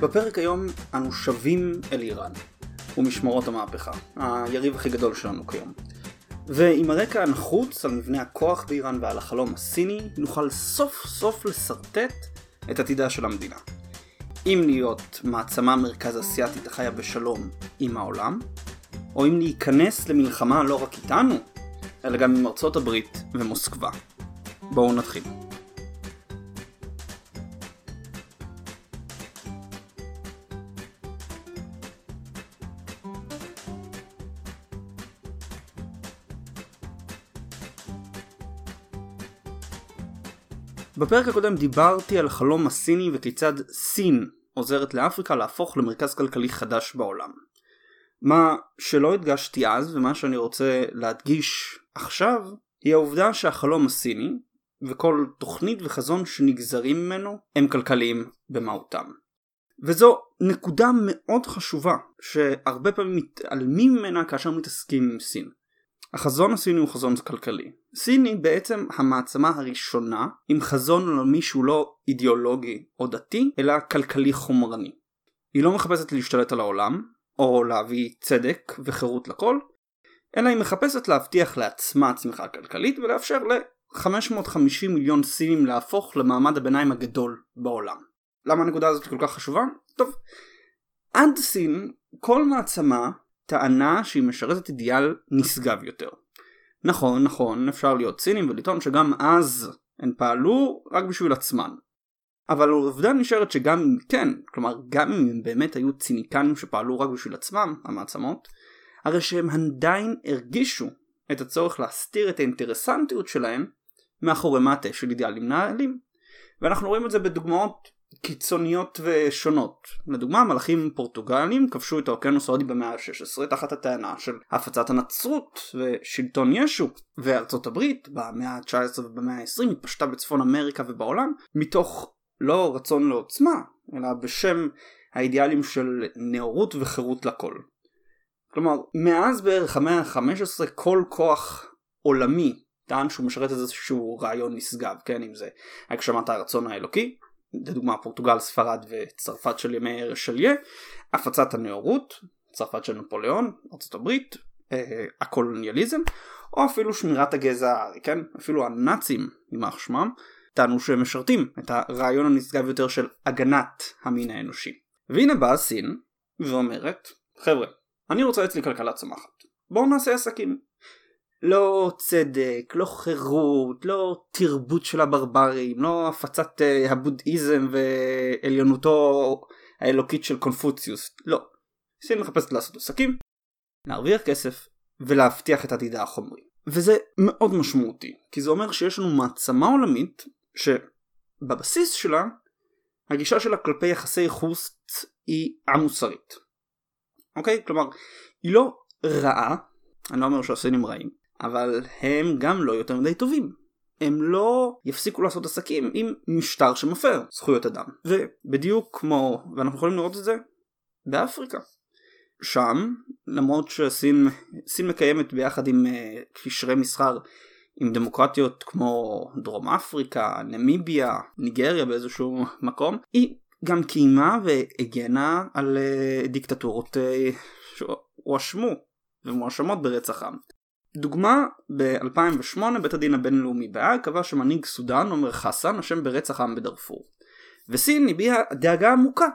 בפרק היום אנו שבים אל איראן, ומשמרות המהפכה, היריב הכי גדול שלנו כיום. ועם הרקע הנחוץ על מבנה הכוח באיראן ועל החלום הסיני, נוכל סוף סוף לשרטט את עתידה של המדינה. אם להיות מעצמה מרכז אסיאתית החיה בשלום עם העולם, או אם להיכנס למלחמה לא רק איתנו, אלא גם עם ארצות הברית ומוסקבה. בואו נתחיל. בפרק הקודם דיברתי על החלום הסיני וכיצד סין עוזרת לאפריקה להפוך למרכז כלכלי חדש בעולם. מה שלא הדגשתי אז ומה שאני רוצה להדגיש עכשיו היא העובדה שהחלום הסיני וכל תוכנית וחזון שנגזרים ממנו הם כלכליים במהותם. וזו נקודה מאוד חשובה שהרבה פעמים מתעלמים ממנה כאשר מתעסקים עם סין. החזון הסיני הוא חזון כלכלי. סין היא בעצם המעצמה הראשונה עם חזון עולמי שהוא לא אידיאולוגי או דתי, אלא כלכלי חומרני. היא לא מחפשת להשתלט על העולם, או להביא צדק וחירות לכל, אלא היא מחפשת להבטיח לעצמה צמיחה כלכלית ולאפשר ל-550 מיליון סינים להפוך למעמד הביניים הגדול בעולם. למה הנקודה הזאת כל כך חשובה? טוב, עד סין כל מעצמה טענה שהיא משרתת אידיאל נשגב יותר. נכון, נכון, אפשר להיות צינים ולטעון שגם אז הן פעלו רק בשביל עצמן. אבל העובדה נשארת שגם אם כן, כלומר גם אם הם באמת היו ציניקנים שפעלו רק בשביל עצמם, המעצמות, הרי שהם עדיין הרגישו את הצורך להסתיר את האינטרסנטיות שלהם מאחורי מעטה של אידיאלים נעלים. ואנחנו רואים את זה בדוגמאות קיצוניות ושונות. לדוגמה מלאכים פורטוגלים כבשו את האוקיינוס ההודי במאה ה-16 תחת הטענה של הפצת הנצרות ושלטון ישו וארצות הברית במאה ה-19 ובמאה ה-20 התפשטה בצפון אמריקה ובעולם מתוך לא רצון לעוצמה אלא בשם האידיאלים של נאורות וחירות לכל. כלומר מאז בערך המאה ה-15 כל כוח עולמי טען שהוא משרת איזשהו רעיון נשגב כן אם זה הגשמת הרצון האלוקי לדוגמה פורטוגל, ספרד וצרפת של ימי הרשליה, הפצת הנאורות, צרפת של נפוליאון, ארה"ב, אה, הקולוניאליזם, או אפילו שמירת הגזע הארי, כן? אפילו הנאצים, יימח שמם, טענו שהם משרתים את הרעיון הנשגב יותר של הגנת המין האנושי. והנה באה סין ואומרת, חבר'ה, אני רוצה אצלי כלכלה צומחת, בואו נעשה עסקים. לא צדק, לא חירות, לא תרבות של הברברים, לא הפצת uh, הבודהיזם ועליונותו האלוקית של קונפוציוס, לא. סין מחפשת לעשות עסקים, להרוויח כסף ולהבטיח את עתידה החומרי. וזה מאוד משמעותי, כי זה אומר שיש לנו מעצמה עולמית שבבסיס שלה הגישה שלה כלפי יחסי חוץ היא א-מוסרית. אוקיי? כלומר, היא לא רעה, אני לא אומר שהסינים רעים, אבל הם גם לא יותר מדי טובים. הם לא יפסיקו לעשות עסקים עם משטר שמפר זכויות אדם. ובדיוק כמו, ואנחנו יכולים לראות את זה באפריקה. שם, למרות שסין מקיימת ביחד עם uh, קשרי מסחר עם דמוקרטיות כמו דרום אפריקה, נמיביה, ניגריה באיזשהו מקום, היא גם קיימה והגנה על uh, דיקטטורות uh, שהואשמו ומואשמות ברצח עם. דוגמה, ב-2008 בית הדין הבינלאומי בהאג קבע שמנהיג סודאן עומר חסן אשם ברצח עם בדארפור. וסין הביעה דאגה עמוקה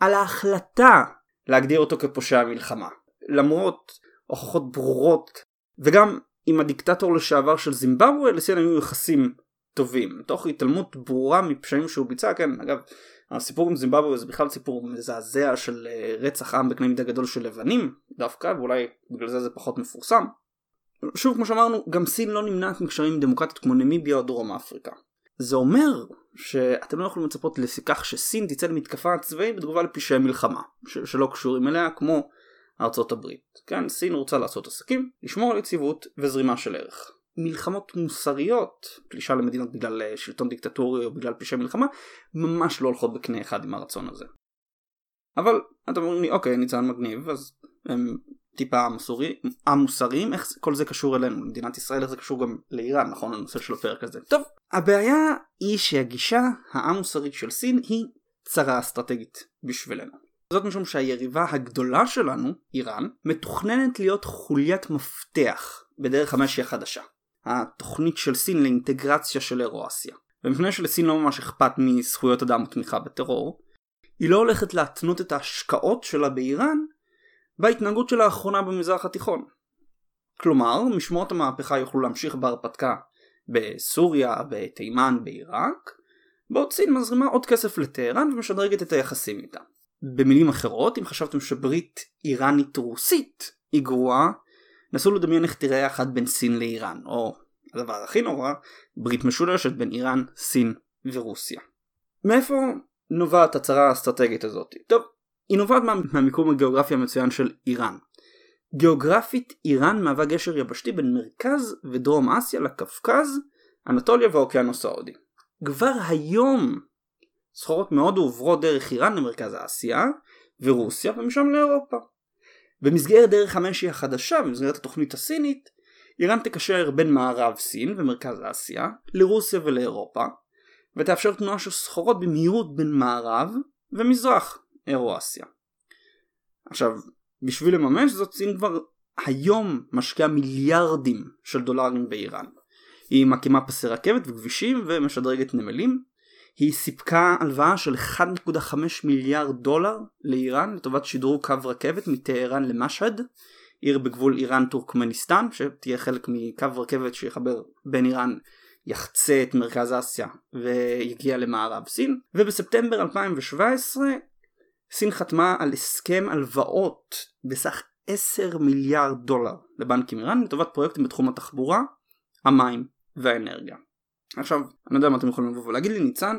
על ההחלטה להגדיר אותו כפושע מלחמה. למרות הוכחות ברורות וגם עם הדיקטטור לשעבר של זימבבואה לסין היו יחסים טובים. תוך התעלמות ברורה מפשעים שהוא ביצע, כן אגב הסיפור עם זימבבואה זה בכלל סיפור מזעזע של אה, רצח עם בקנה מידה גדול של לבנים דווקא ואולי בגלל זה זה פחות מפורסם. שוב כמו שאמרנו גם סין לא נמנעת מקשרים עם דמוקרטיות כמו נמיביה או דרום אפריקה. זה אומר שאתם לא יכולים לצפות לכך שסין תצא למתקפה צבאית בתגובה לפשעי מלחמה ש- שלא קשורים אליה כמו ארצות הברית. כן, סין רוצה לעשות עסקים, לשמור על יציבות וזרימה של ערך. מלחמות מוסריות, פלישה למדינות בגלל אה, שלטון דיקטטורי או בגלל פשעי מלחמה, ממש לא הולכות בקנה אחד עם הרצון הזה. אבל אתם אומרים לי אוקיי ניצן מגניב אז הם טיפה המוסריים איך כל זה קשור אלינו למדינת ישראל איך זה קשור גם לאיראן נכון הנושא של הפרק הזה טוב הבעיה היא שהגישה המוסרית של סין היא צרה אסטרטגית בשבילנו. זאת משום שהיריבה הגדולה שלנו, איראן, מתוכננת להיות חוליית מפתח בדרך המשי החדשה. התוכנית של סין לאינטגרציה של אירואסיה. ומפני שלסין לא ממש אכפת מזכויות אדם ותמיכה בטרור, היא לא הולכת להתנות את ההשקעות שלה באיראן בהתנהגות שלה האחרונה במזרח התיכון. כלומר, משמעות המהפכה יוכלו להמשיך בהרפתקה בסוריה, בתימן, בעיראק, בעוד סין מזרימה עוד כסף לטהרן ומשדרגת את היחסים איתה. במילים אחרות, אם חשבתם שברית איראנית רוסית היא גרועה, נסו לדמיין איך תראה אחת בין סין לאיראן, או הדבר הכי נורא, ברית משולשת בין איראן, סין ורוסיה. מאיפה נובעת הצהרה האסטרטגית הזאת? טוב, היא נובעת מה, מהמיקום הגיאוגרפי המצוין של איראן. גיאוגרפית איראן מהווה גשר יבשתי בין מרכז ודרום אסיה לקווקז, אנטוליה והאוקיינוס ההודי. כבר היום סחורות מהודו עוברות דרך איראן למרכז אסיה ורוסיה ומשם לאירופה. במסגרת דרך המשי החדשה, במסגרת התוכנית הסינית, איראן תקשר בין מערב סין ומרכז אסיה לרוסיה ולאירופה, ותאפשר תנועה של סחורות במהירות בין מערב ומזרח אירו-אסיה. עכשיו, בשביל לממש זאת סין כבר היום משקיעה מיליארדים של דולרים באיראן. היא מקימה פסי רכבת וכבישים ומשדרגת נמלים. היא סיפקה הלוואה של 1.5 מיליארד דולר לאיראן לטובת שדרוג קו רכבת מטהרן למשהד, עיר בגבול איראן טורקמניסטן שתהיה חלק מקו רכבת שיחבר בין איראן יחצה את מרכז אסיה ויגיע למערב סין ובספטמבר 2017 סין חתמה על הסכם הלוואות בסך 10 מיליארד דולר לבנקים איראן לטובת פרויקטים בתחום התחבורה, המים והאנרגיה. עכשיו, אני יודע מה אתם יכולים לבוא ולהגיד לי, ניצן,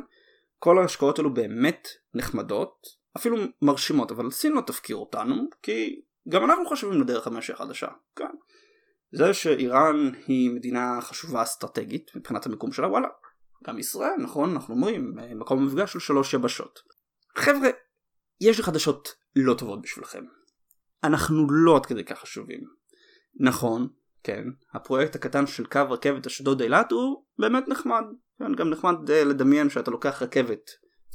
כל ההשקעות האלו באמת נחמדות, אפילו מרשימות, אבל סין לא תפקיר אותנו, כי גם אנחנו חושבים לדרך המשך החדשה, כן. זה שאיראן היא מדינה חשובה אסטרטגית מבחינת המיקום שלה, וואלה, גם ישראל, נכון, אנחנו אומרים, מקום מפגש של שלוש יבשות. חבר'ה, יש לי חדשות לא טובות בשבילכם. אנחנו לא עד כדי כך חשובים. נכון, כן, הפרויקט הקטן של קו רכבת אשדוד אילת הוא באמת נחמד. כן, גם נחמד אה, לדמיין שאתה לוקח רכבת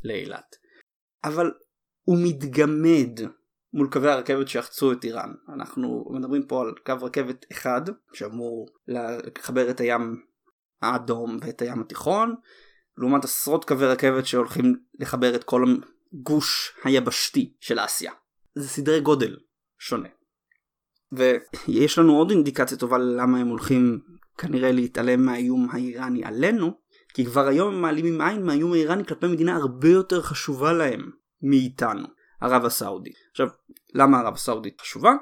לאילת. אבל הוא מתגמד מול קווי הרכבת שיחצו את איראן. אנחנו מדברים פה על קו רכבת אחד שאמור לחבר את הים האדום ואת הים התיכון, לעומת עשרות קווי רכבת שהולכים לחבר את כל הגוש היבשתי של אסיה. זה סדרי גודל שונה. ויש לנו עוד אינדיקציה טובה למה הם הולכים כנראה להתעלם מהאיום האיראני עלינו, כי כבר היום הם מעלימים עין מהאיום האיראני כלפי מדינה הרבה יותר חשובה להם מאיתנו, ערב הסעודית. עכשיו, למה ערב הסעודית חשובה?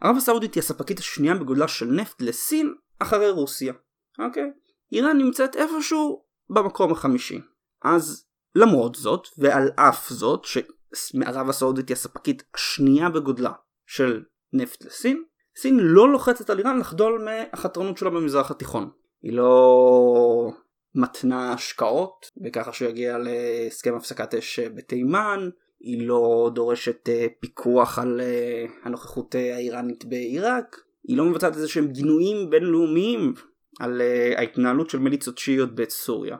ערב הסעודית היא הספקית השנייה בגודלה של נפט לסין אחרי רוסיה. אוקיי? איראן נמצאת איפשהו במקום החמישי. אז למרות זאת, ועל אף זאת, שמערב הסעודית היא הספקית השנייה בגודלה של נפט לסין, סין לא לוחצת על איראן לחדול מהחתרנות שלה במזרח התיכון. היא לא מתנה השקעות בככה שיגיע להסכם הפסקת אש בתימן, היא לא דורשת אה, פיקוח על אה, הנוכחות אה, האיראנית בעיראק, היא לא מבצעת איזה שהם גינויים בינלאומיים על ההתנהלות של מיליציות שיעיות בסוריה.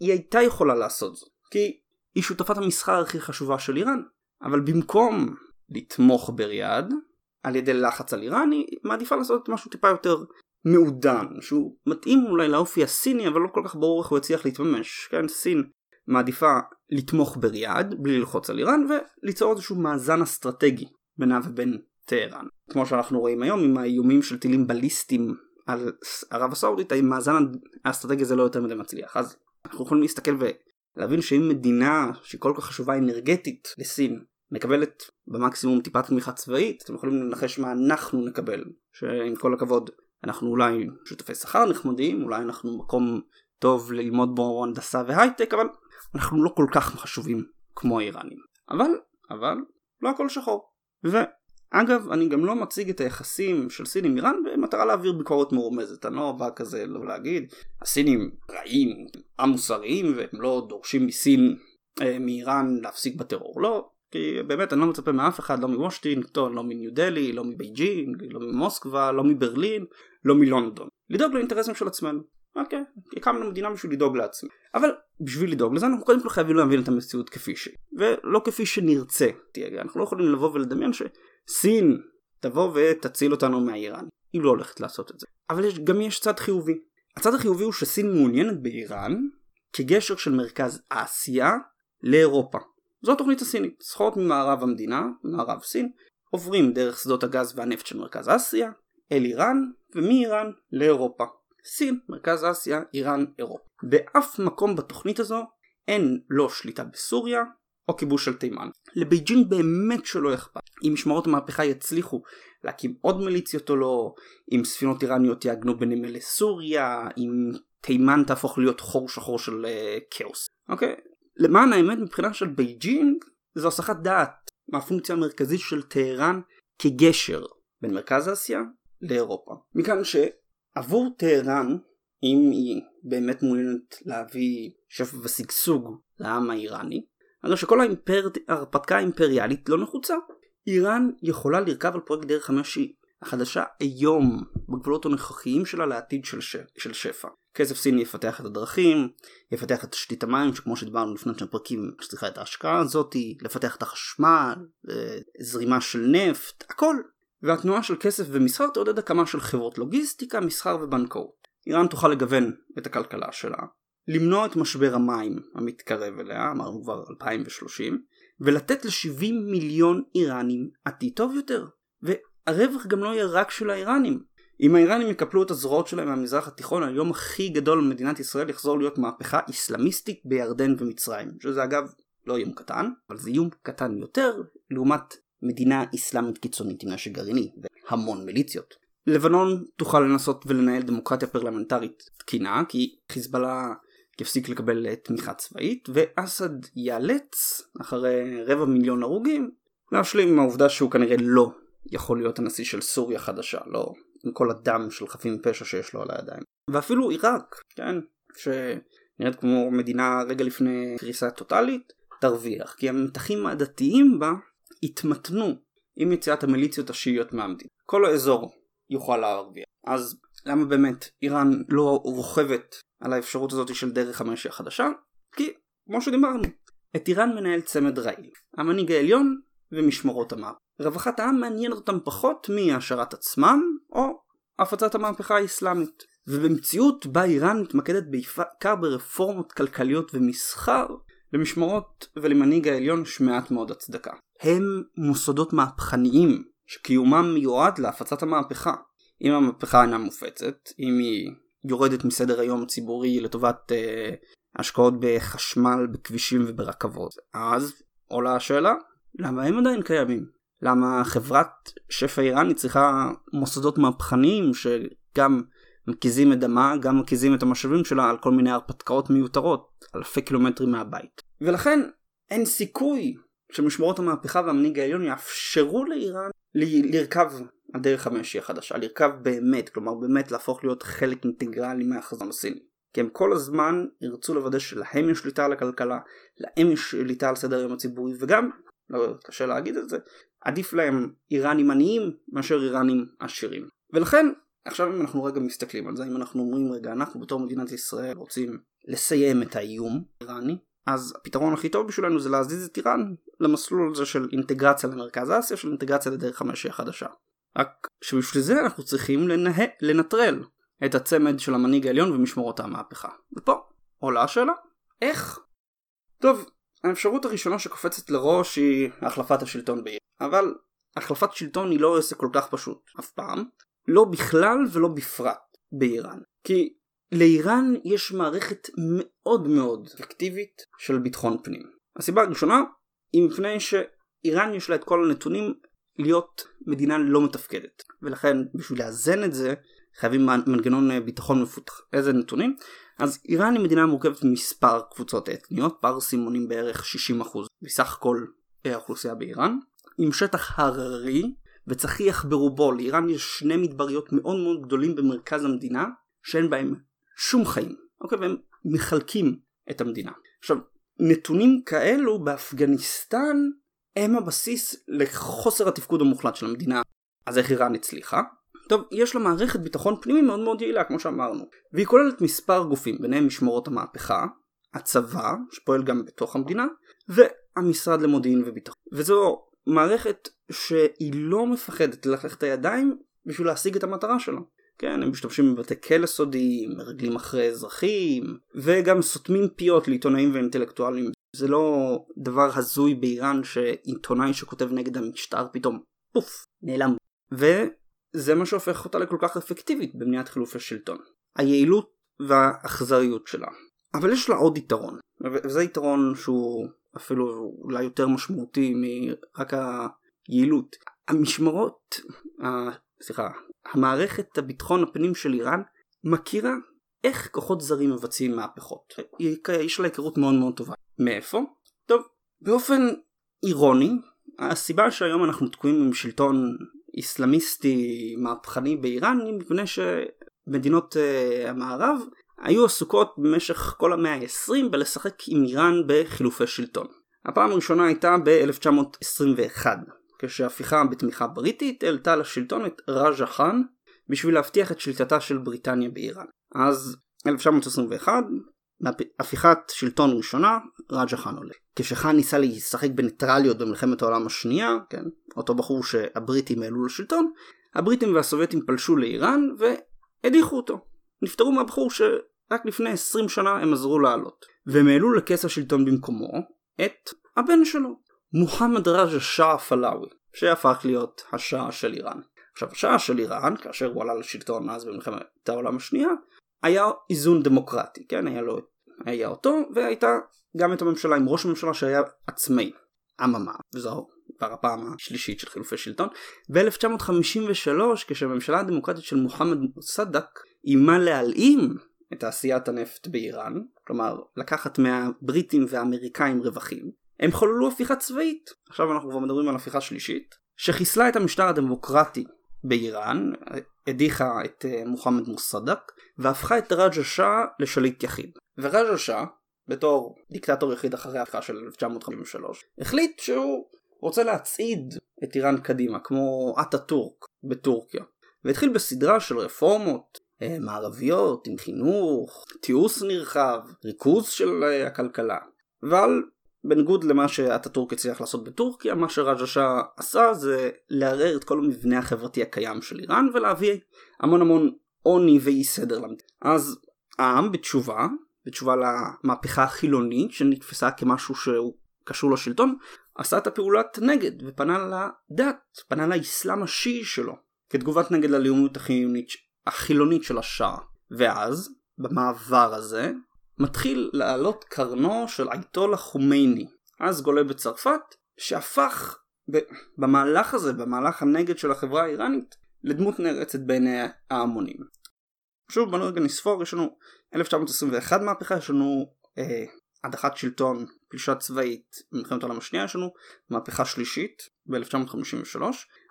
היא הייתה יכולה לעשות זאת, כי היא שותפת המסחר הכי חשובה של איראן, אבל במקום לתמוך בריאד, על ידי לחץ על איראן, היא מעדיפה לעשות משהו טיפה יותר מעודן, שהוא מתאים אולי לאופי הסיני, אבל לא כל כך ברור איך הוא יצליח להתממש. כן, סין מעדיפה לתמוך בריאד, בלי ללחוץ על איראן, וליצור איזשהו מאזן אסטרטגי בינה ובין טהרן. כמו שאנחנו רואים היום עם האיומים של טילים בליסטיים על ערב הסעודית, המאזן האסטרטגי הזה לא יותר מדי מצליח. אז אנחנו יכולים להסתכל ולהבין שאם מדינה שהיא כל כך חשובה אנרגטית לסין מקבלת במקסימום טיפת תמיכה צבאית, אתם יכולים לנחש מה אנחנו נקבל, שעם כל הכבוד אנחנו אולי שותפי שכר נחמדים, אולי אנחנו מקום טוב ללמוד בו הנדסה והייטק, אבל אנחנו לא כל כך חשובים כמו האיראנים. אבל, אבל, לא הכל שחור. ואגב, אני גם לא מציג את היחסים של סין עם איראן במטרה להעביר ביקורת מרומזת. אני לא בא כזה לא להגיד, הסינים רעים, המוסריים, והם לא דורשים מסין, אה, מאיראן להפסיק בטרור. לא, כי באמת אני לא מצפה מאף אחד, לא מוושטינגטון, לא מניו דלי, לא מבייג'ינג, לא ממוסקבה, לא מברלין, לא מלונדון. לדאוג לאינטרסים של עצמנו. אוקיי, הקמנו מדינה בשביל לדאוג לעצמי. אבל בשביל לדאוג לזה אנחנו קודם כל חייבים להבין את המציאות כפי שהיא. ולא כפי שנרצה תהיה. אנחנו לא יכולים לבוא ולדמיין שסין תבוא ותציל אותנו מהאיראן. היא לא הולכת לעשות את זה. אבל יש, גם יש צד חיובי. הצד החיובי הוא שסין מעוניינת באיראן כגשר של מרכז אסיה לאירופה. זו התוכנית הסינית. סחורות ממערב המדינה, ממערב סין, עוברים דרך שדות הגז והנפט של מרכז אסיה, אל איראן, ומאיראן לאירופה. סין, מרכז אסיה, איראן, אירופה. באף מקום בתוכנית הזו אין לא שליטה בסוריה או כיבוש של תימן. לבייג'ין באמת שלא אכפת. אם משמרות המהפכה יצליחו להקים עוד מיליציות או לא, אם ספינות איראניות יעגנו בנמל סוריה, אם תימן תהפוך להיות חור שחור של uh, כאוס. אוקיי? למען האמת מבחינה של בייג'ינג זו הסחת דעת מהפונקציה המרכזית של טהרן כגשר בין מרכז אסיה לאירופה. מכאן שעבור טהרן אם היא באמת מעוניינת להביא שפע ושגשוג לעם האיראני, הרי שכל ההרפתקה ההרפתקה האימפריאלית לא נחוצה. איראן יכולה לרכב על פרויקט דרך המשי החדשה היום בגבולות הנוכחיים שלה לעתיד של, ש... של שפע. כסף סיני יפתח את הדרכים, יפתח את תשתית המים שכמו שדיברנו לפני שני פרקים שצריכה את ההשקעה הזאתי, לפתח את החשמל, אה, זרימה של נפט, הכל. והתנועה של כסף ומסחר תעודד הקמה של חברות לוגיסטיקה, מסחר ובנקאות. איראן תוכל לגוון את הכלכלה שלה, למנוע את משבר המים המתקרב אליה, אמרנו כבר 2030, ולתת ל-70 מיליון איראנים עתיד טוב יותר. והרווח גם לא יהיה רק של האיראנים. אם האיראנים יקפלו את הזרועות שלהם מהמזרח התיכון, היום הכי גדול במדינת ישראל יחזור להיות מהפכה איסלאמיסטית בירדן ומצרים, שזה אגב לא איום קטן, אבל זה איום קטן יותר לעומת מדינה איסלאמית קיצונית עם נשק גרעיני והמון מיליציות. לבנון תוכל לנסות ולנהל דמוקרטיה פרלמנטרית תקינה כי חיזבאללה יפסיק לקבל אה, תמיכה צבאית ואסד ייאלץ אחרי רבע מיליון הרוגים להשלים עם העובדה שהוא כנראה לא יכול להיות הנשיא של סוריה חדשה לא עם כל הדם של חפים מפשע שיש לו על הידיים ואפילו עיראק כן שנראית כמו מדינה רגע לפני קריסה טוטאלית תרוויח כי המתחים הדתיים בה התמתנו עם יציאת המיליציות השיעיות מהמדינה כל האזור יוכל להרוויח. אז למה באמת איראן לא רוכבת על האפשרות הזאת של דרך המשי החדשה? כי כמו שדיברנו, את איראן מנהל צמד רעיל, המנהיג העליון ומשמרות המערב. רווחת העם מעניינת אותם פחות מהשארת עצמם או הפצת המהפכה האסלאמית. ובמציאות בה איראן מתמקדת בעיקר ברפורמות כלכליות ומסחר, למשמרות ולמנהיג העליון יש מעט מאוד הצדקה. הם מוסדות מהפכניים שקיומם מיועד להפצת המהפכה. אם המהפכה אינה מופצת, אם היא יורדת מסדר היום הציבורי לטובת אה, השקעות בחשמל, בכבישים וברכבות, אז עולה השאלה, למה הם עדיין קיימים? למה חברת שפע איראנית צריכה מוסדות מהפכניים שגם מקיזים את דמה, גם מקיזים את המשאבים שלה על כל מיני הרפתקאות מיותרות, אלפי קילומטרים מהבית. ולכן אין סיכוי שמשמרות המהפכה והמנהיג העליון יאפשרו לאיראן ל- לרכב הדרך המשי החדשה, לרכב באמת, כלומר באמת להפוך להיות חלק אינטגרלי מהחזון הסיני. כי הם כל הזמן ירצו לוודא שלהם יש שליטה על הכלכלה, להם יש שליטה על סדר היום הציבורי, וגם, לא קשה להגיד את זה, עדיף להם איראנים עניים מאשר איראנים עשירים. ולכן, עכשיו אם אנחנו רגע מסתכלים על זה, אם אנחנו אומרים רגע, אנחנו בתור מדינת ישראל רוצים לסיים את האיום האיראני, אז הפתרון הכי טוב בשבילנו זה להזיז את איראן למסלול הזה של אינטגרציה למרכז אסיה, של אינטגרציה לדרך המשי החדשה. רק שבשביל זה אנחנו צריכים לנה... לנטרל את הצמד של המנהיג העליון ומשמורות המהפכה. ופה עולה השאלה, איך? טוב, האפשרות הראשונה שקופצת לראש היא החלפת השלטון בעיר. אבל החלפת שלטון היא לא עסק כל כך פשוט, אף פעם. לא בכלל ולא בפרט באיראן. כי לאיראן יש מערכת מאוד מאוד אקטיבית של ביטחון פנים. הסיבה הראשונה היא מפני שאיראן יש לה את כל הנתונים להיות מדינה לא מתפקדת ולכן בשביל לאזן את זה חייבים מנגנון ביטחון מפותח. איזה נתונים? אז איראן היא מדינה מורכבת ממספר קבוצות אתניות, פרסים מונים בערך 60% מסך כל האוכלוסייה באיראן, עם שטח הררי וצחיח ברובו, לאיראן יש שני מדבריות מאוד מאוד גדולים במרכז המדינה שאין בהם שום חיים, אוקיי? והם מחלקים את המדינה. עכשיו, נתונים כאלו באפגניסטן הם הבסיס לחוסר התפקוד המוחלט של המדינה. אז איך איראן הצליחה? טוב, יש לה מערכת ביטחון פנימי מאוד מאוד יעילה כמו שאמרנו, והיא כוללת מספר גופים, ביניהם משמרות המהפכה, הצבא, שפועל גם בתוך המדינה, והמשרד למודיעין וביטחון. וזו מערכת שהיא לא מפחדת ללכת את הידיים בשביל להשיג את המטרה שלה. כן, הם משתמשים בבתי כלא סודיים, מרגלים אחרי אזרחים, וגם סותמים פיות לעיתונאים ואינטלקטואלים. זה לא דבר הזוי באיראן שעיתונאי שכותב נגד המשטר פתאום פוף, נעלם. וזה מה שהופך אותה לכל כך אפקטיבית במניעת חילופי שלטון. היעילות והאכזריות שלה. אבל יש לה עוד יתרון, וזה יתרון שהוא אפילו אולי יותר משמעותי מרק היעילות. המשמרות, סליחה, המערכת הביטחון הפנים של איראן מכירה איך כוחות זרים מבצעים מהפכות. יש לה היכרות מאוד מאוד טובה. מאיפה? טוב, באופן אירוני, הסיבה שהיום אנחנו תקועים עם שלטון איסלאמיסטי מהפכני באיראן היא מפני שמדינות uh, המערב היו עסוקות במשך כל המאה ה-20 בלשחק עם איראן בחילופי שלטון. הפעם הראשונה הייתה ב-1921, כשהפיכה בתמיכה בריטית העלתה לשלטון את ראז'ה חאן בשביל להבטיח את שליטתה של בריטניה באיראן. אז 1921, הפיכת שלטון ראשונה, ראג'ה חאן עולה. כשחאן ניסה לשחק בניטרליות במלחמת העולם השנייה, כן, אותו בחור שהבריטים העלו לשלטון, הבריטים והסובייטים פלשו לאיראן והדיחו אותו. נפטרו מהבחור שרק לפני 20 שנה הם עזרו לעלות. והם העלו לכס השלטון במקומו את הבן שלו, מוחמד ראג'ה שאה פלאווי, שהפך להיות השאה של איראן. עכשיו השאה של איראן, כאשר הוא עלה לשלטון אז במלחמת העולם השנייה, היה איזון דמוקרטי, כן? היה לו, היה אותו, והייתה גם את הממשלה עם ראש הממשלה שהיה עצמאי. אממה, וזו כבר הפעם השלישית של חילופי שלטון. ב-1953, כשהממשלה הדמוקרטית של מוחמד סדק איימה להלאים את תעשיית הנפט באיראן, כלומר לקחת מהבריטים והאמריקאים רווחים, הם חוללו הפיכה צבאית, עכשיו אנחנו כבר מדברים על הפיכה שלישית, שחיסלה את המשטר הדמוקרטי באיראן, הדיחה את אה, מוחמד מוסדק, והפכה את רג'ה שאה לשליט יחיד. ורג'ה שאה, בתור דיקטטור יחיד אחרי ההפיכה של 1953, החליט שהוא רוצה להצעיד את איראן קדימה, כמו אטאטורק בטורקיה. והתחיל בסדרה של רפורמות אה, מערביות עם חינוך, תיעוש נרחב, ריכוז של אה, הכלכלה. אבל בניגוד למה שאטאטורק הצליח לעשות בטורקיה, מה שרג'ה עשה זה לערער את כל המבנה החברתי הקיים של איראן ולהביא המון המון עוני ואי סדר למדינה. אז העם בתשובה, בתשובה למהפכה החילונית שנתפסה כמשהו שהוא קשור לשלטון, עשה את הפעולת נגד ופנה לדת, פנה לאסלאם השיעי שלו, כתגובת נגד ללאומיות החילונית של השאה. ואז, במעבר הזה, מתחיל לעלות קרנו של אייטולה חומייני, אז גולה בצרפת, שהפך ב- במהלך הזה, במהלך הנגד של החברה האיראנית, לדמות נערצת בעיני ההמונים. שוב בנו רגע נספור, יש לנו 1921 מהפכה, יש לנו אה, הדחת שלטון, פלישה צבאית במלחמת העולם השנייה, יש לנו מהפכה שלישית ב-1953,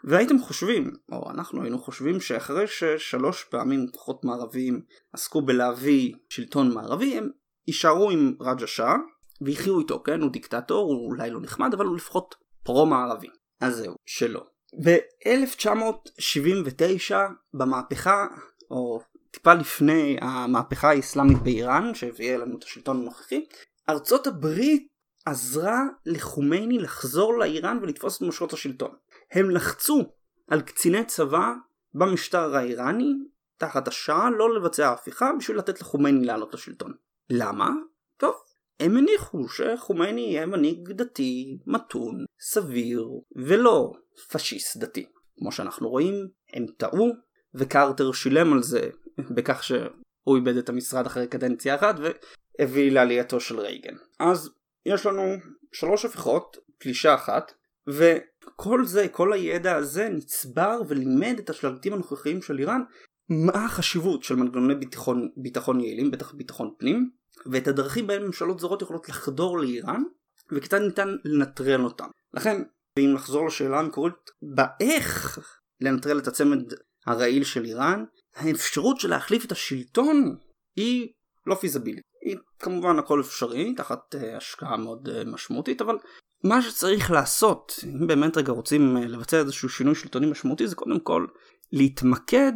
והייתם חושבים, או אנחנו היינו חושבים שאחרי ששלוש פעמים כוחות מערביים עסקו בלהביא שלטון מערבי, הם יישארו עם רג'ה שאה, ויחיו איתו, כן? הוא דיקטטור, הוא אולי לא נחמד, אבל הוא לפחות פרו-מערבי. אז זהו, שלא. ב-1979, במהפכה, או טיפה לפני המהפכה האסלאמית באיראן, שהביאה לנו את השלטון הנוכחי, ארצות הברית עזרה לחומייני לחזור לאיראן ולתפוס את מושכות השלטון. הם לחצו על קציני צבא במשטר האיראני, תחת השעה, לא לבצע הפיכה בשביל לתת לחומייני לעלות לשלטון. למה? טוב, הם הניחו שחומייני יהיה מנהיג דתי, מתון, סביר, ולא פשיסט דתי. כמו שאנחנו רואים, הם טעו, וקרטר שילם על זה בכך שהוא איבד את המשרד אחרי קדנציה אחת והביא לעלייתו של רייגן. אז יש לנו שלוש הפיכות, פלישה אחת, וכל זה, כל הידע הזה נצבר ולימד את השלטים הנוכחיים של איראן מה החשיבות של מנגנוני ביטחון, ביטחון יעילים, בטח ביטחון פנים, ואת הדרכים בהם ממשלות זרות יכולות לחדור לאיראן, וכיצד ניתן לנטרל אותם. לכן, אם נחזור לשאלה המקורית, באיך לנטרל את הצמד הרעיל של איראן, האפשרות של להחליף את השלטון היא לא פיזבילית. היא כמובן הכל אפשרי, תחת uh, השקעה מאוד uh, משמעותית, אבל מה שצריך לעשות, אם באמת רגע רוצים uh, לבצע איזשהו שינוי שלטוני משמעותי, זה קודם כל להתמקד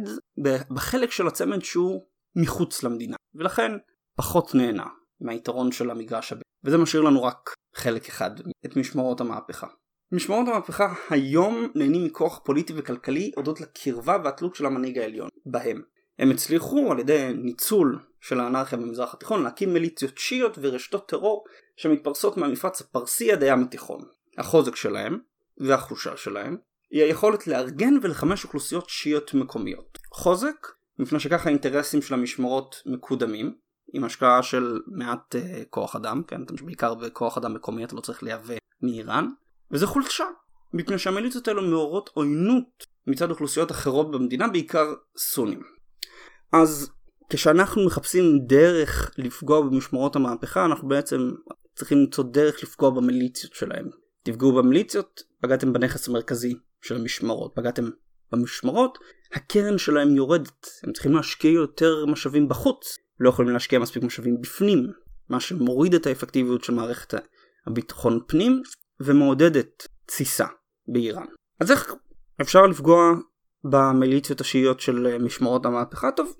בחלק של הצמד שהוא מחוץ למדינה, ולכן פחות נהנה מהיתרון של המגרש הבא, וזה משאיר לנו רק חלק אחד, את משמרות המהפכה. משמרות המהפכה היום נהנים מכוח פוליטי וכלכלי אודות לקרבה והתלות של המנהיג העליון בהם. הם הצליחו על ידי ניצול של האנרכיה במזרח התיכון להקים מיליציות שיעיות ורשתות טרור שמתפרסות מהמפרץ הפרסי עד הים התיכון. החוזק שלהם והחושה שלהם היא היכולת לארגן ולחמש אוכלוסיות שיעיות מקומיות. חוזק, מפני שככה האינטרסים של המשמרות מקודמים, עם השקעה של מעט uh, כוח אדם, כן, בעיקר בכוח אדם מקומי אתה לא צריך לייבא מאיראן, וזה חולשה, מפני שהמיליציות האלו מעוררות עוינות מצד אוכלוסיות אחרות במדינה, בעיקר סונים. אז כשאנחנו מחפשים דרך לפגוע במשמרות המהפכה, אנחנו בעצם צריכים למצוא דרך לפגוע במיליציות שלהם. תפגעו במיליציות, פגעתם בנכס המרכזי של המשמרות, פגעתם במשמרות, הקרן שלהם יורדת, הם צריכים להשקיע יותר משאבים בחוץ, לא יכולים להשקיע מספיק משאבים בפנים, מה שמוריד את האפקטיביות של מערכת הביטחון פנים ומעודדת תסיסה באיראן. אז איך אפשר לפגוע במיליציות השיעיות של משמרות המהפכה? טוב,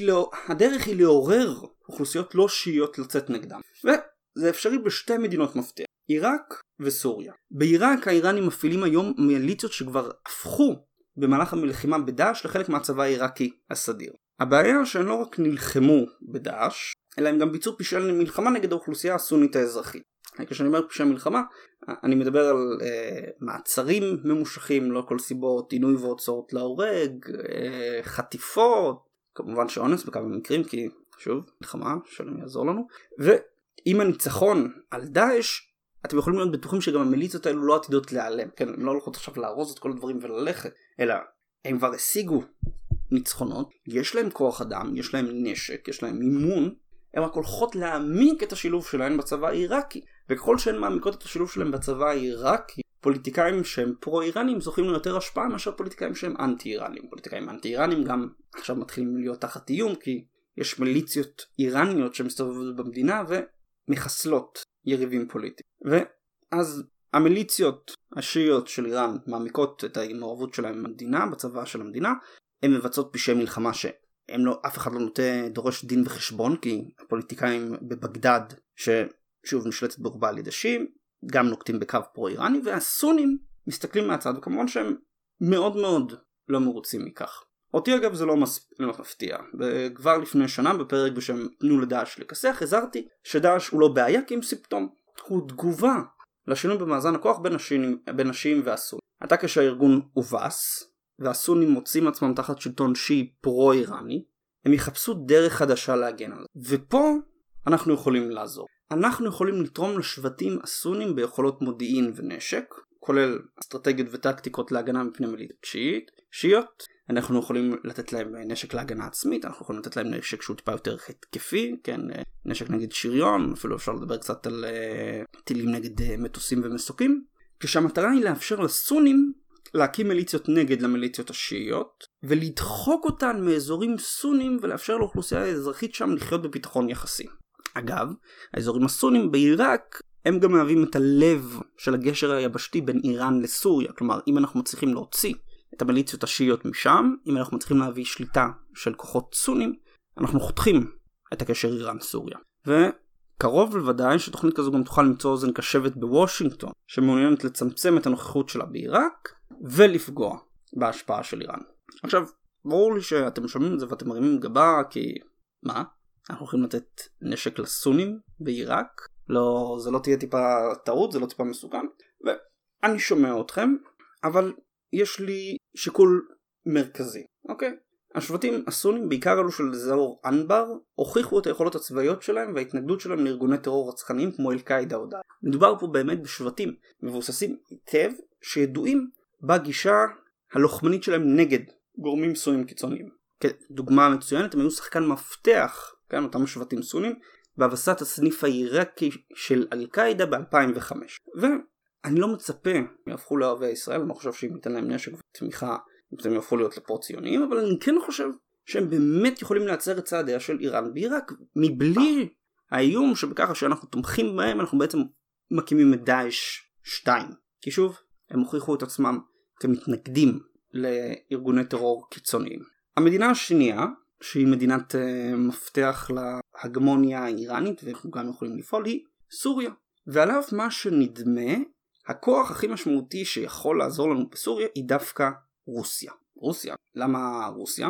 לא, הדרך היא לעורר אוכלוסיות לא שיעיות לצאת נגדם. וזה אפשרי בשתי מדינות מפתח, עיראק וסוריה. בעיראק האיראנים מפעילים היום מיליציות שכבר הפכו במהלך המלחימה בדאעש לחלק מהצבא העיראקי הסדיר. הבעיה שהם לא רק נלחמו בדאעש, אלא הם גם ביצעו פשעי מלחמה נגד האוכלוסייה הסונית האזרחית. כשאני אומר פשעי מלחמה, אני מדבר על אה, מעצרים ממושכים, לא כל סיבות, עינוי והוצאות להורג, אה, חטיפות, כמובן שאונס בכמה מקרים, כי שוב, מלחמה, שלום יעזור לנו, ועם הניצחון על דאעש, אתם יכולים להיות בטוחים שגם המיליציות האלו לא עתידות להיעלם, כן, הן לא הולכות עכשיו לארוז את כל הדברים וללכת, אלא הם כבר השיגו ניצחונות, יש להם כוח אדם, יש להם נשק, יש להם מימון, הן רק הולכות להעמיק את השילוב שלהן בצבא העיראקי, וככל שהן מעמיקות את השילוב שלהן בצבא העיראקי, פוליטיקאים שהם פרו-איראנים זוכים ליותר השפעה מאשר פוליטיקאים שהם אנטי-איראנים. פוליטיקאים אנטי-איראנים גם עכשיו מתחילים להיות תחת איום כי יש מיליציות איראניות שמסתובבות במדינה ומחסלות יריבים פוליטיים. ואז המיליציות השיעיות של איראן מעמיקות את המעורבות שלהם במדינה, בצבא של המדינה, הן מבצעות פשעי מלחמה שהם לא, אף אחד לא נוטה, דורש דין וחשבון כי הפוליטיקאים בבגדד ששוב נשלטת ברובה על ידי שיעים גם נוקטים בקו פרו-איראני והסונים מסתכלים מהצד וכמובן שהם מאוד מאוד לא מרוצים מכך. אותי אגב זה לא, מס... לא מפתיע וכבר לפני שנה בפרק בשם תנו לדאעש לכסח הזהרתי שדאעש הוא לא בעיה כי אם סימפטום הוא תגובה לשינוי במאזן הכוח בין השיעים, בין השיעים והסונים. עתה כשהארגון הובס והסונים מוצאים עצמם תחת שלטון שיעי פרו-איראני הם יחפשו דרך חדשה להגן על זה ופה אנחנו יכולים לעזור. אנחנו יכולים לתרום לשבטים הסונים ביכולות מודיעין ונשק, כולל אסטרטגיות וטקטיקות להגנה מפני מיליטות שיעית, שיעיות. אנחנו יכולים לתת להם נשק להגנה עצמית, אנחנו יכולים לתת להם נשק שהוא טיפה יותר התקפי, כן, נשק נגד שריון, אפילו אפשר לדבר קצת על uh, טילים נגד uh, מטוסים ומסוקים, כשהמטרה היא לאפשר לסונים להקים מיליציות נגד למיליציות השיעיות, ולדחוק אותן מאזורים סונים ולאפשר לאוכלוסייה האזרחית שם לחיות בביטחון יחסי. אגב, האזורים הסונים בעיראק הם גם מהווים את הלב של הגשר היבשתי בין איראן לסוריה, כלומר אם אנחנו מצליחים להוציא את המיליציות השיעיות משם, אם אנחנו מצליחים להביא שליטה של כוחות סונים, אנחנו חותכים את הקשר איראן-סוריה. וקרוב לוודאי שתוכנית כזו גם תוכל למצוא אוזן קשבת בוושינגטון, שמעוניינת לצמצם את הנוכחות שלה בעיראק, ולפגוע בהשפעה של איראן. עכשיו, ברור לי שאתם שומעים את זה ואתם מרימים גבה כי... מה? אנחנו הולכים לתת נשק לסונים בעיראק לא זה לא תהיה טיפה טעות זה לא טיפה מסוכן ואני שומע אתכם אבל יש לי שיקול מרכזי אוקיי השבטים הסונים בעיקר אלו של אזור אנבר הוכיחו את היכולות הצבאיות שלהם וההתנגדות שלהם לארגוני טרור רצחניים כמו אל-קאעידה או דאעש. מדובר פה באמת בשבטים מבוססים היטב שידועים בגישה הלוחמנית שלהם נגד גורמים סונים קיצוניים. כדוגמה מצוינת הם היו שחקן מפתח כן, אותם שבטים סונים, בהבסת הסניף העיראקי של אל-קאעידה ב-2005. ואני לא מצפה יהפכו לאוהבי ישראל, אני לא חושב שאם ניתן להם נשק ותמיכה הם יהפכו להיות לפרו-ציוניים, אבל אני כן חושב שהם באמת יכולים להצר את צעדיה של איראן בעיראק, מבלי האיום שבככה שאנחנו תומכים בהם אנחנו בעצם מקימים את דאעש 2. כי שוב, הם הוכיחו את עצמם כמתנגדים לארגוני טרור קיצוניים. המדינה השנייה, שהיא מדינת uh, מפתח להגמוניה האיראנית ואנחנו גם יכולים לפעול, היא סוריה. ועל אף מה שנדמה, הכוח הכי משמעותי שיכול לעזור לנו בסוריה היא דווקא רוסיה. רוסיה. למה רוסיה?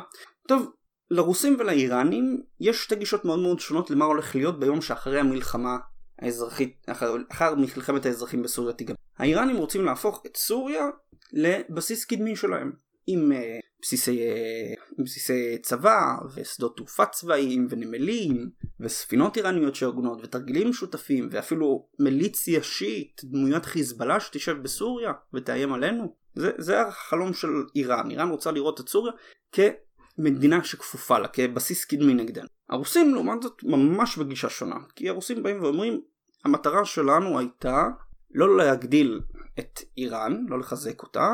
טוב, לרוסים ולאיראנים יש שתי גישות מאוד מאוד שונות למה הולך להיות ביום שאחרי המלחמה האזרחית, אחר, אחר מלחמת האזרחים בסוריה תיגמר. האיראנים רוצים להפוך את סוריה לבסיס קדמי שלהם. עם uh, בסיסי, uh, בסיסי צבא ושדות תעופה צבאיים ונמלים וספינות איראניות שארגונות ותרגילים משותפים ואפילו מיליציה שיעית דמוית חיזבאללה שתשב בסוריה ותאיים עלינו. זה, זה החלום של איראן. איראן רוצה לראות את סוריה כמדינה שכפופה לה כבסיס קדמי נגדנו. הרוסים לעומת זאת ממש בגישה שונה כי הרוסים באים ואומרים המטרה שלנו הייתה לא להגדיל את איראן לא לחזק אותה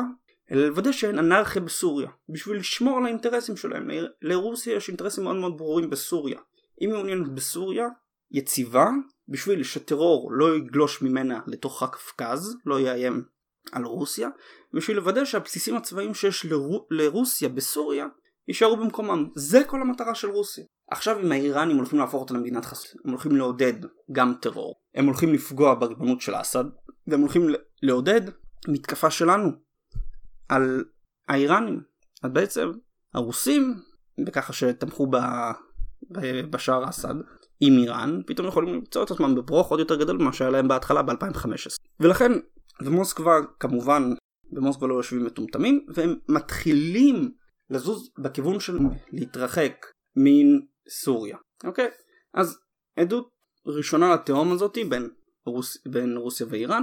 אלא לוודא שאין אנרכיה בסוריה, בשביל לשמור על האינטרסים שלהם. לרוסיה יש אינטרסים מאוד מאוד ברורים בסוריה. היא מעוניינת בסוריה יציבה, בשביל שטרור לא יגלוש ממנה לתוך הקפקז, לא יאיים על רוסיה, בשביל לוודא שהבסיסים הצבאיים שיש לרו... לרוסיה בסוריה יישארו במקומם. זה כל המטרה של רוסיה. עכשיו אם האיראנים הולכים להפוך אותה למדינת חסות, הם הולכים לעודד גם טרור, הם הולכים לפגוע בריבונות של אסד, והם הולכים לעודד מתקפה שלנו על האיראנים. אז בעצם הרוסים, וככה שתמכו ב... בשער אסד עם איראן, פתאום יכולים למצוא את עצמם בברוך עוד יותר גדול ממה שהיה להם בהתחלה ב-2015. ולכן, ומוסקבה כמובן, במוסקבה לא יושבים מטומטמים, והם מתחילים לזוז בכיוון של להתרחק מסוריה. אוקיי? אז עדות ראשונה לתהום הזאתי בין, רוס... בין רוסיה ואיראן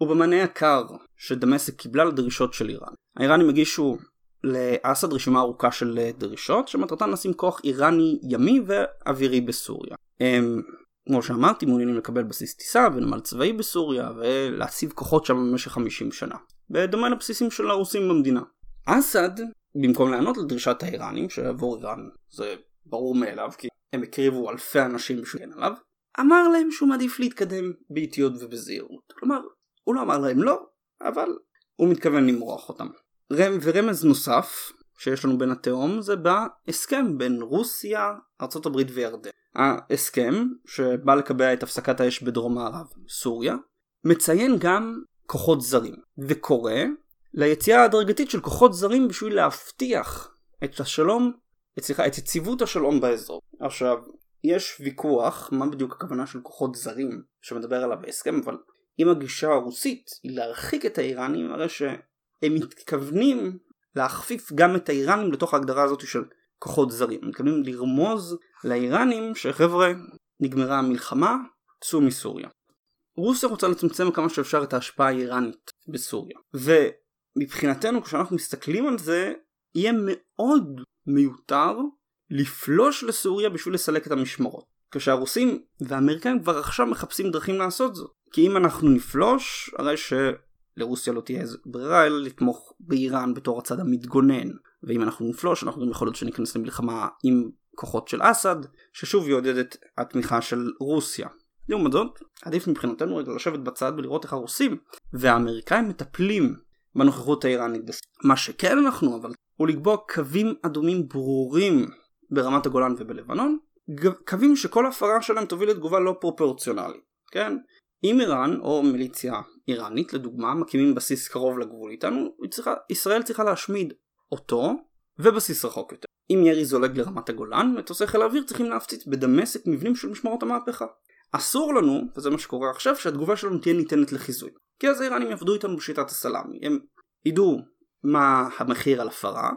ובמענה הקר שדמשק קיבלה לדרישות של איראן. האיראנים הגישו לאסד רשימה ארוכה של דרישות שמטרתן לשים כוח איראני ימי ואווירי בסוריה. הם כמו שאמרתי מעוניינים לקבל בסיס טיסה ונמל צבאי בסוריה ולהציב כוחות שם במשך 50 שנה. בדומה לבסיסים של הרוסים במדינה. אסד במקום לענות לדרישת האיראנים שעבור איראן זה ברור מאליו כי הם הקריבו אלפי אנשים בשביל עליו אמר להם שהוא מעדיף להתקדם באיטיות ובזהירות. כלומר הוא לא אמר להם לא, אבל הוא מתכוון למרוח אותם. רם ורמז נוסף שיש לנו בין התהום זה בהסכם בין רוסיה, ארה"ב וירדן. ההסכם שבא לקבע את הפסקת האש בדרום מערב סוריה מציין גם כוחות זרים וקורא ליציאה ההדרגתית של כוחות זרים בשביל להבטיח את השלום, סליחה, את יציבות השלום באזור. עכשיו, יש ויכוח מה בדיוק הכוונה של כוחות זרים שמדבר עליו ההסכם אבל אם הגישה הרוסית היא להרחיק את האיראנים הרי שהם מתכוונים להכפיף גם את האיראנים לתוך ההגדרה הזאת של כוחות זרים. הם מתכוונים לרמוז לאיראנים שחבר'ה נגמרה המלחמה, צאו מסוריה. רוסיה רוצה לצמצם כמה שאפשר את ההשפעה האיראנית בסוריה. ומבחינתנו כשאנחנו מסתכלים על זה יהיה מאוד מיותר לפלוש לסוריה בשביל לסלק את המשמרות. כשהרוסים והאמריקאים כבר עכשיו מחפשים דרכים לעשות זאת. כי אם אנחנו נפלוש, הרי שלרוסיה לא תהיה ברירה אלא לתמוך באיראן בתור הצד המתגונן. ואם אנחנו נפלוש, אנחנו גם יכול להיות שניכנס למלחמה עם כוחות של אסד, ששוב יעודד את התמיכה של רוסיה. לעומת זאת, עדיף מבחינתנו רגע לשבת בצד ולראות איך הרוסים והאמריקאים מטפלים בנוכחות האיראנית. מה שכן אנחנו אבל, הוא לקבוע קווים אדומים ברורים ברמת הגולן ובלבנון, קווים שכל הפרה שלהם תוביל לתגובה לא פרופורציונלית, כן? אם איראן או מיליציה איראנית לדוגמה מקימים בסיס קרוב לגבול איתנו, צריכה, ישראל צריכה להשמיד אותו ובסיס רחוק יותר. אם ירי זולג לרמת הגולן, מטוסי חיל האוויר צריכים להפציץ בדמשק מבנים של משמרות המהפכה. אסור לנו, וזה מה שקורה עכשיו, שהתגובה שלנו תהיה ניתנת לחיזוי. כי אז האיראנים יעבדו איתנו בשיטת הסלאמי. הם ידעו מה המחיר על הפרה,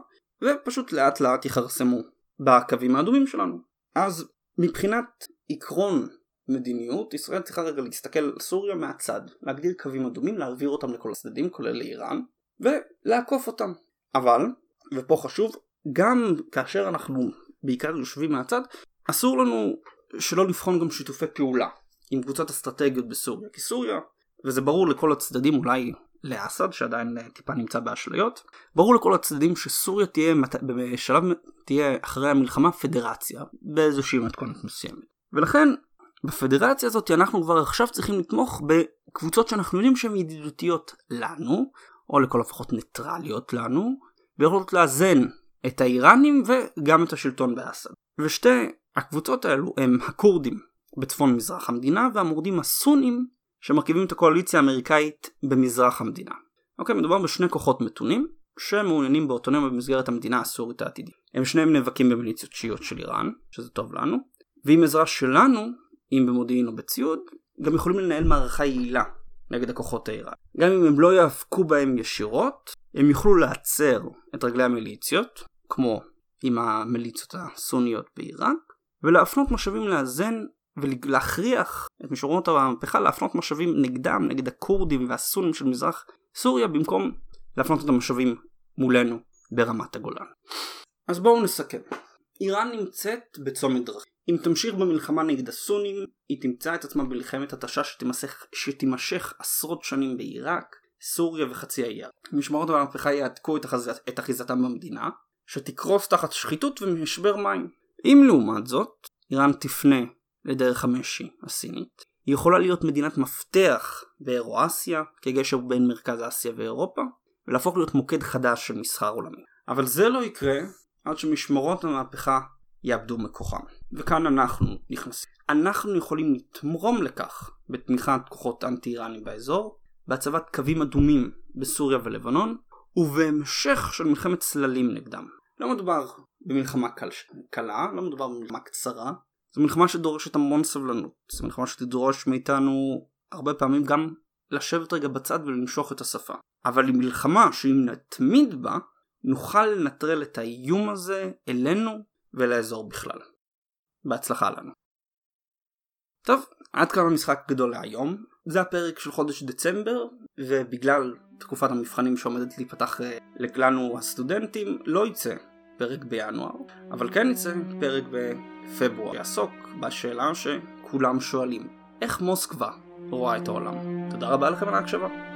ופשוט לאט לאט יכרסמו בקווים האדומים שלנו. אז מבחינת עקרון מדיניות, ישראל צריכה רגע להסתכל על סוריה מהצד, להגדיר קווים אדומים, להעביר אותם לכל הצדדים, כולל לאיראן, ולעקוף אותם. אבל, ופה חשוב, גם כאשר אנחנו בעיקר יושבים מהצד, אסור לנו שלא לבחון גם שיתופי פעולה עם קבוצת אסטרטגיות בסוריה, כי סוריה, וזה ברור לכל הצדדים, אולי לאסד שעדיין טיפה נמצא באשליות, ברור לכל הצדדים שסוריה תהיה בשלב, תהיה אחרי המלחמה פדרציה, באיזושהי מתכונת מסוימת. ולכן בפדרציה הזאת אנחנו כבר עכשיו צריכים לתמוך בקבוצות שאנחנו יודעים שהן ידידותיות לנו, או לכל הפחות ניטרליות לנו, ויכולות לאזן את האיראנים וגם את השלטון באסד. ושתי הקבוצות האלו הם הכורדים בצפון מזרח המדינה והמורדים הסונים שמרכיבים את הקואליציה האמריקאית במזרח המדינה. אוקיי, מדובר בשני כוחות מתונים שמעוניינים באוטונומיה במסגרת המדינה הסורית העתידית. הם שניהם נאבקים במיליציות שיעיות של איראן, שזה טוב לנו, ועם עזרה שלנו, אם במודיעין או בציוד, גם יכולים לנהל מערכה יעילה נגד הכוחות האיראן. גם אם הם לא יאבקו בהם ישירות, הם יוכלו לעצר את רגלי המיליציות, כמו עם המיליציות הסוניות בעיראק, ולהפנות משאבים לאזן ולהכריח את משוררות המהפכה להפנות משאבים נגדם, נגד הכורדים והסונים של מזרח סוריה, במקום להפנות את המשאבים מולנו ברמת הגולן. אז בואו נסכם. איראן נמצאת בצומת דרכים. אם תמשיך במלחמה נגד הסונים, היא תמצא את עצמה במלחמת התשה שתימשך, שתימשך עשרות שנים בעיראק, סוריה וחצי האי משמרות המהפכה יעתקו את, החז... את אחיזתם במדינה, שתקרוס תחת שחיתות ומשבר מים. אם לעומת זאת, איראן תפנה לדרך המשי הסינית, היא יכולה להיות מדינת מפתח באירואסיה, כגשר בין מרכז אסיה ואירופה, ולהפוך להיות מוקד חדש של מסחר עולמי. אבל זה לא יקרה עד שמשמרות המהפכה יאבדו מכוחם. וכאן אנחנו נכנסים. אנחנו יכולים לתמרום לכך בתמיכת כוחות אנטי איראנים באזור, בהצבת קווים אדומים בסוריה ולבנון, ובהמשך של מלחמת צללים נגדם. לא מדובר במלחמה קל... קלה, לא מדובר במלחמה קצרה, זו מלחמה שדורשת המון סבלנות, זו מלחמה שתדרוש מאיתנו הרבה פעמים גם לשבת רגע בצד ולנשוך את השפה. אבל היא מלחמה שאם נתמיד בה, נוכל לנטרל את האיום הזה אלינו ולאזור בכלל. בהצלחה לנו. טוב, עד כאן המשחק גדול להיום. זה הפרק של חודש דצמבר, ובגלל תקופת המבחנים שעומדת להיפתח אה, לכולנו הסטודנטים, לא יצא פרק בינואר, אבל כן יצא פרק בפברואר, יעסוק בשאלה שכולם שואלים, איך מוסקבה רואה את העולם? תודה רבה לכם על ההקשבה.